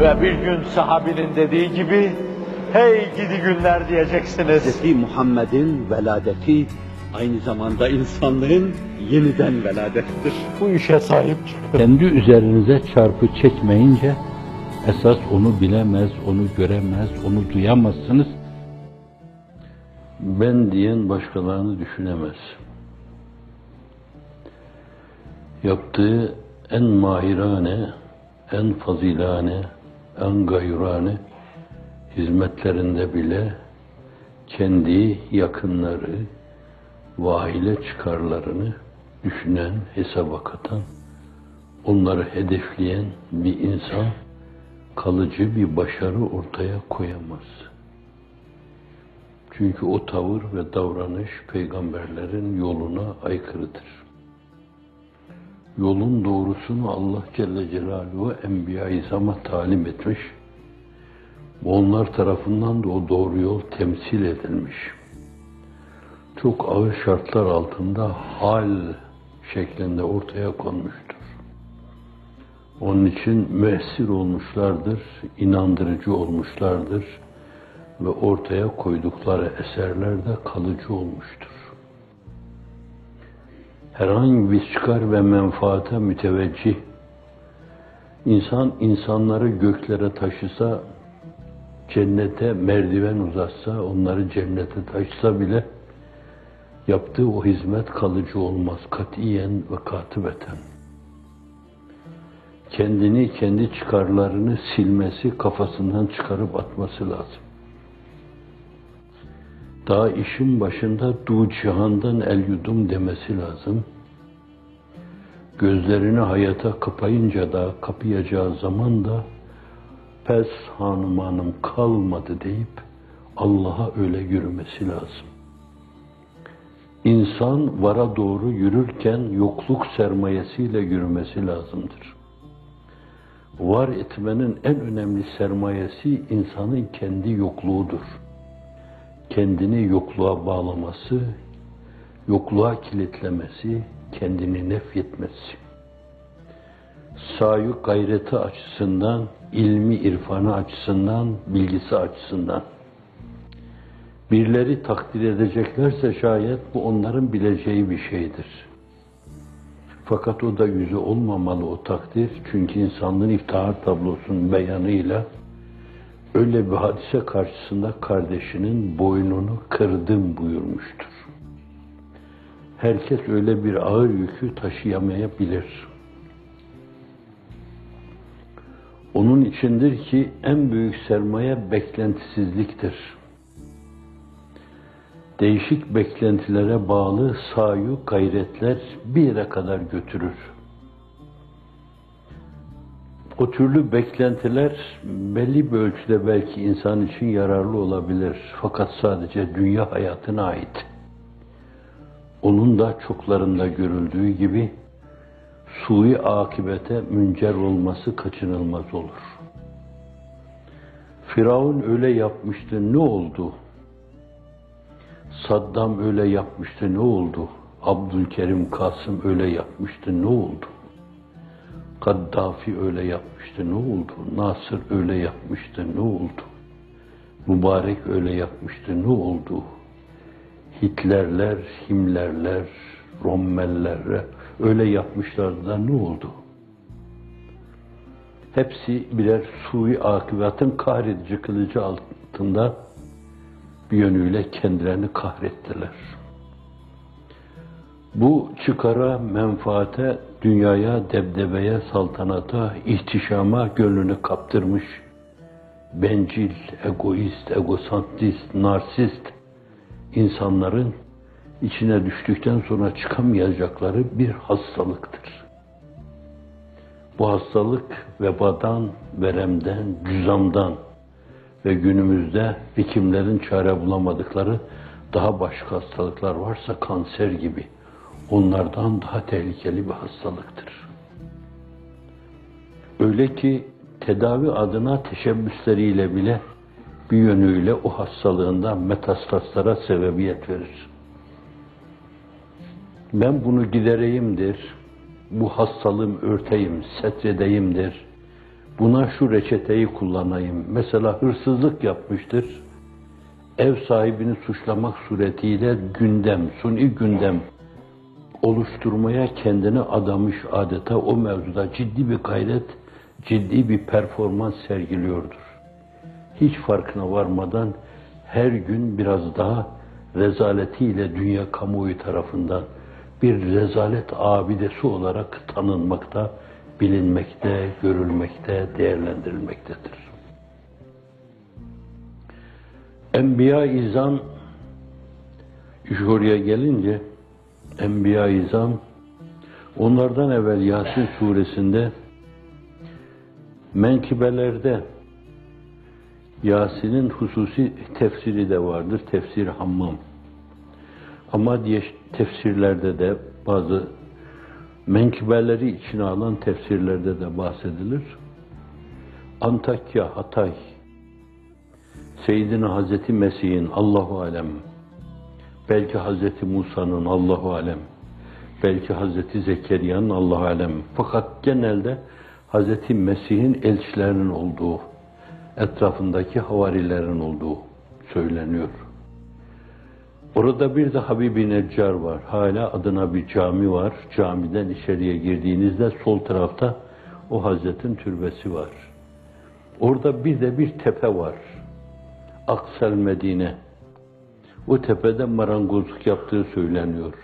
Ve bir gün sahabinin dediği gibi, hey gidi günler diyeceksiniz. Hz. Muhammed'in veladeti aynı zamanda insanlığın yeniden veladettir. Bu işe sahip çıkın. Kendi üzerinize çarpı çekmeyince esas onu bilemez, onu göremez, onu duyamazsınız. Ben diyen başkalarını düşünemez. Yaptığı en mahirane, en fazilane, en gayrane hizmetlerinde bile kendi yakınları ve aile çıkarlarını düşünen, hesaba katan, onları hedefleyen bir insan kalıcı bir başarı ortaya koyamaz. Çünkü o tavır ve davranış peygamberlerin yoluna aykırıdır. Yolun doğrusunu Allah Celle Celaluhu Enbiya-i İzam'a talim etmiş. Onlar tarafından da o doğru yol temsil edilmiş. Çok ağır şartlar altında hal şeklinde ortaya konmuştur. Onun için müessir olmuşlardır, inandırıcı olmuşlardır ve ortaya koydukları eserler de kalıcı olmuştur. Herhangi bir çıkar ve menfaate müteveccih, insan insanları göklere taşısa, cennete merdiven uzatsa, onları cennete taşısa bile yaptığı o hizmet kalıcı olmaz. Katiyen ve katibeten. Kendini, kendi çıkarlarını silmesi, kafasından çıkarıp atması lazım. Daha işin başında du cihandan el yudum demesi lazım. Gözlerini hayata kapayınca da kapayacağı zaman da pes hanım kalmadı deyip Allah'a öyle yürümesi lazım. İnsan vara doğru yürürken yokluk sermayesiyle yürümesi lazımdır var etmenin en önemli sermayesi insanın kendi yokluğudur. Kendini yokluğa bağlaması, yokluğa kilitlemesi, kendini nefyetmesi. Sayu gayreti açısından, ilmi irfanı açısından, bilgisi açısından. Birileri takdir edeceklerse şayet bu onların bileceği bir şeydir. Fakat o da yüzü olmamalı o takdir. Çünkü insanlığın iftihar tablosunun beyanıyla öyle bir hadise karşısında kardeşinin boynunu kırdım buyurmuştur. Herkes öyle bir ağır yükü taşıyamayabilir. Onun içindir ki en büyük sermaye beklentisizliktir değişik beklentilere bağlı sayu gayretler bir yere kadar götürür. O türlü beklentiler belli bir ölçüde belki insan için yararlı olabilir. Fakat sadece dünya hayatına ait. Onun da çoklarında görüldüğü gibi sui akibete müncer olması kaçınılmaz olur. Firavun öyle yapmıştı, ne oldu? Saddam öyle yapmıştı ne oldu? Abdülkerim Kasım öyle yapmıştı ne oldu? Kaddafi öyle yapmıştı ne oldu? Nasır öyle yapmıştı ne oldu? Mübarek öyle yapmıştı ne oldu? Hitlerler, Himlerler, Rommeller öyle yapmışlardı da ne oldu? Hepsi birer sui akıbetin kahredici kılıcı altında bir yönüyle kendilerini kahrettiler. Bu çıkara, menfaate, dünyaya, debdebeye, saltanata, ihtişama gönlünü kaptırmış, bencil, egoist, egosantrist, narsist insanların içine düştükten sonra çıkamayacakları bir hastalıktır. Bu hastalık vebadan, veremden, cüzamdan, ve günümüzde hekimlerin çare bulamadıkları daha başka hastalıklar varsa kanser gibi onlardan daha tehlikeli bir hastalıktır. Öyle ki tedavi adına teşebbüsleriyle bile bir yönüyle o hastalığında metastaslara sebebiyet verir. Ben bunu gidereyimdir, bu hastalığım örteyim, setredeyimdir, Buna şu reçeteyi kullanayım. Mesela hırsızlık yapmıştır. Ev sahibini suçlamak suretiyle gündem, suni gündem oluşturmaya kendini adamış adeta o mevzuda ciddi bir gayret, ciddi bir performans sergiliyordur. Hiç farkına varmadan her gün biraz daha rezaletiyle dünya kamuoyu tarafından bir rezalet abidesi olarak tanınmakta, bilinmekte, görülmekte, değerlendirilmektedir. Enbiya-i İzam gelince Enbiya-i İzam onlardan evvel Yasin suresinde menkibelerde Yasin'in hususi tefsiri de vardır. Tefsir Hammam. Ama diye tefsirlerde de bazı menkıbeleri içine alan tefsirlerde de bahsedilir. Antakya, Hatay, Seyyidina Hazreti Mesih'in Allahu Alem, belki Hazreti Musa'nın Allahu Alem, belki Hazreti Zekeriya'nın Allahu Alem. Fakat genelde Hazreti Mesih'in elçilerinin olduğu, etrafındaki havarilerin olduğu söyleniyor. Orada bir de Habibi Neccar var. Hala adına bir cami var. Camiden içeriye girdiğinizde sol tarafta o Hazretin türbesi var. Orada bir de bir tepe var. Aksel Medine. O tepede marangozluk yaptığı söyleniyor.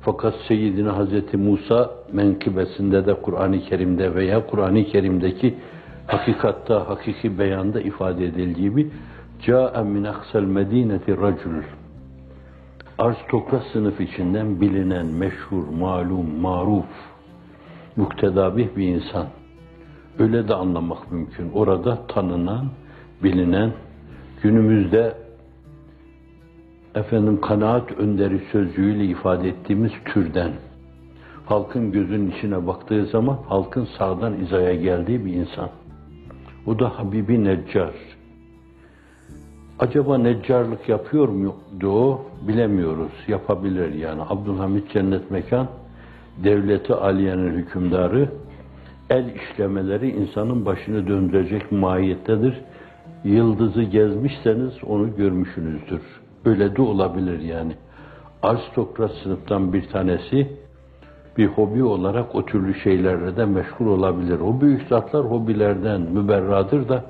Fakat Seyyidina Hazreti Musa menkıbesinde de Kur'an-ı Kerim'de veya Kur'an-ı Kerim'deki hakikatta, hakiki beyanda ifade edildiği gibi Câ'e min aksel medineti racul aristokrat sınıf içinden bilinen, meşhur, malum, maruf, muktedabih bir insan. Öyle de anlamak mümkün. Orada tanınan, bilinen, günümüzde efendim kanaat önderi sözcüğüyle ifade ettiğimiz türden halkın gözünün içine baktığı zaman halkın sağdan izaya geldiği bir insan. O da Habibi Neccar. Acaba neccarlık yapıyor muydu o? Bilemiyoruz. Yapabilir yani. Abdülhamit Cennet Mekan, devleti aliyenin hükümdarı, el işlemeleri insanın başını döndürecek mahiyettedir. Yıldızı gezmişseniz onu görmüşsünüzdür. Öyle de olabilir yani. Aristokrat sınıftan bir tanesi bir hobi olarak o türlü şeylerle de meşgul olabilir. O büyük zatlar hobilerden müberradır da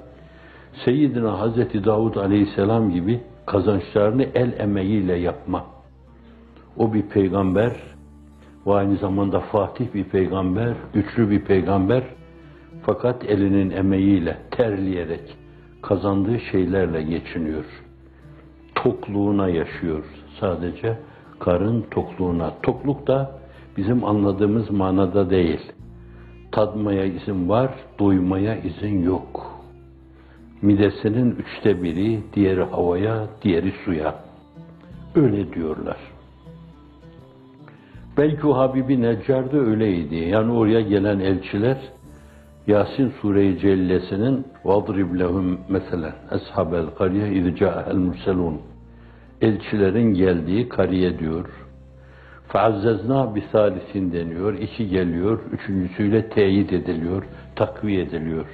Seyyidina Hazreti Davud Aleyhisselam gibi kazançlarını el emeğiyle yapma. O bir peygamber ve aynı zamanda fatih bir peygamber, güçlü bir peygamber fakat elinin emeğiyle, terleyerek kazandığı şeylerle geçiniyor Tokluğuna yaşıyor sadece, karın tokluğuna. Tokluk da bizim anladığımız manada değil. Tadmaya izin var, doymaya izin yok.'' midesinin üçte biri, diğeri havaya, diğeri suya. Öyle diyorlar. Belki o Habibi Neccar da öyleydi. Yani oraya gelen elçiler Yasin Sure-i Cellesi'nin وَضْرِبْ لَهُمْ mesela اَصْحَبَ الْقَرْيَةِ اِذْ جَاءَ الْمُرْسَلُونَ elçilerin geldiği kariye diyor. Faazzezna bisalisin deniyor, iki geliyor, üçüncüsüyle teyit ediliyor, takviye ediliyor.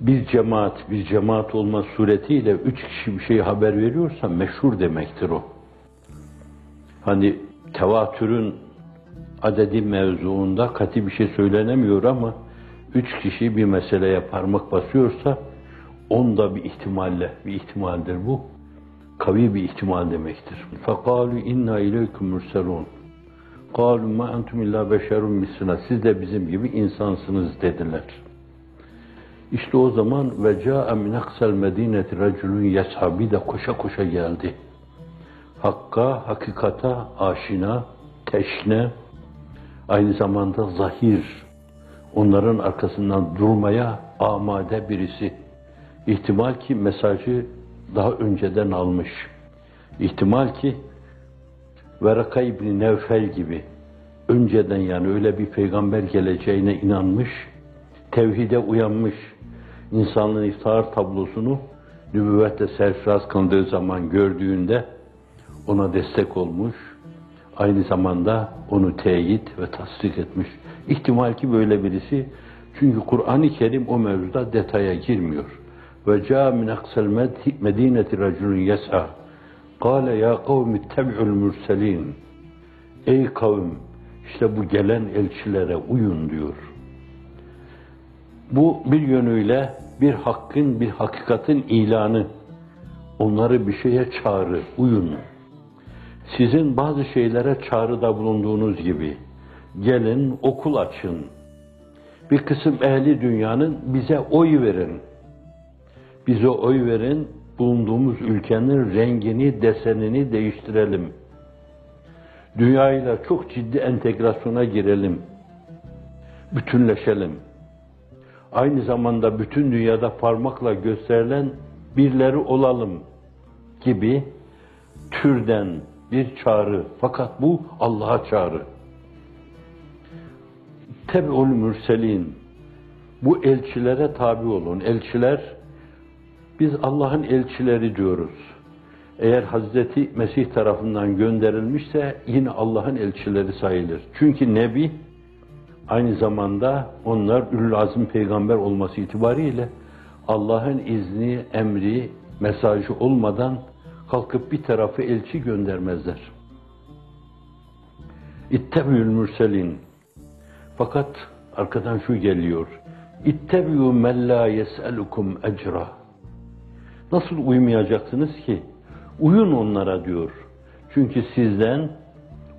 Bir cemaat, bir cemaat olma suretiyle üç kişi bir şey haber veriyorsa meşhur demektir o. Hani tevatürün adedi mevzuunda kati bir şey söylenemiyor ama üç kişi bir meseleye parmak basıyorsa onda bir ihtimalle, bir ihtimaldir bu Kavi bir ihtimal demektir. فَقَالُوا inna اِلَيْكُمْ مُرْسَلُونَ قَالُوا مَا أَنْتُمْ اِلَّا بَشَرٌ مِسْلِنَا Siz de bizim gibi insansınız dediler. İşte o zaman ve ca'e min aksel medineti raculun yeshabi de koşa koşa geldi. Hakka, hakikata aşina, teşne, aynı zamanda zahir, onların arkasından durmaya amade birisi. İhtimal ki mesajı daha önceden almış. İhtimal ki Veraka İbni Nevfel gibi önceden yani öyle bir peygamber geleceğine inanmış, tevhide uyanmış, insanlığın iftihar tablosunu nübüvvetle serfiraz kıldığı zaman gördüğünde ona destek olmuş, aynı zamanda onu teyit ve tasdik etmiş. İhtimal ki böyle birisi Çünkü Kur'an-ı Kerim o mevzuda detaya girmiyor. Ca min aksel medineti raculun yes'a. Kale ya kavmi tebi'ul mürselin. Ey kavim, işte bu gelen elçilere uyun diyor. Bu bir yönüyle bir hakkın, bir hakikatin ilanı. Onları bir şeye çağrı, uyun. Sizin bazı şeylere çağrıda bulunduğunuz gibi, gelin okul açın. Bir kısım ehli dünyanın bize oy verin. Bize oy verin, bulunduğumuz ülkenin rengini, desenini değiştirelim. Dünyayla çok ciddi entegrasyona girelim. Bütünleşelim. Aynı zamanda bütün dünyada parmakla gösterilen birleri olalım gibi türden bir çağrı. Fakat bu Allah'a çağrı. Tebi'ul mürselin. Bu elçilere tabi olun. Elçiler, biz Allah'ın elçileri diyoruz. Eğer Hazreti Mesih tarafından gönderilmişse yine Allah'ın elçileri sayılır. Çünkü Nebi aynı zamanda onlar ülül azim peygamber olması itibariyle Allah'ın izni, emri, mesajı olmadan kalkıp bir tarafı elçi göndermezler. İttebiül mürselin. Fakat arkadan şu geliyor. İttebiyu men la yes'elukum ecra. Nasıl uymayacaksınız ki? Uyun onlara diyor. Çünkü sizden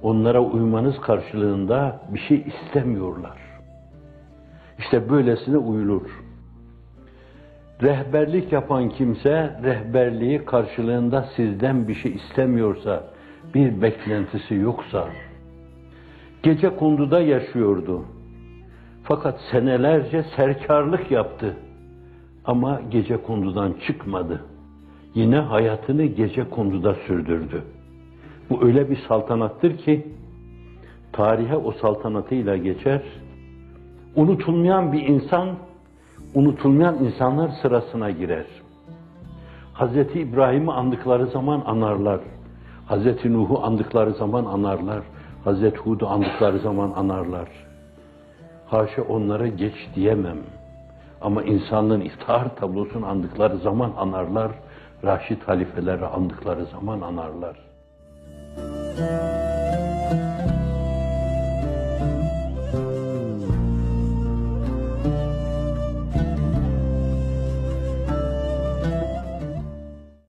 onlara uymanız karşılığında bir şey istemiyorlar. İşte böylesine uyulur. Rehberlik yapan kimse rehberliği karşılığında sizden bir şey istemiyorsa, bir beklentisi yoksa, gece konduda yaşıyordu. Fakat senelerce serkarlık yaptı. Ama gece kondudan çıkmadı. Yine hayatını gece konduda sürdürdü. Bu öyle bir saltanattır ki tarihe o saltanatıyla geçer. Unutulmayan bir insan, unutulmayan insanlar sırasına girer. Hazreti İbrahim'i andıkları zaman anarlar. Hazreti Nuh'u andıkları zaman anarlar. Hazreti Hud'u andıkları zaman anarlar. Haşa onlara geç diyemem. Ama insanlığın iftihar tablosunu andıkları zaman anarlar. Raşid halifeleri andıkları zaman anarlar.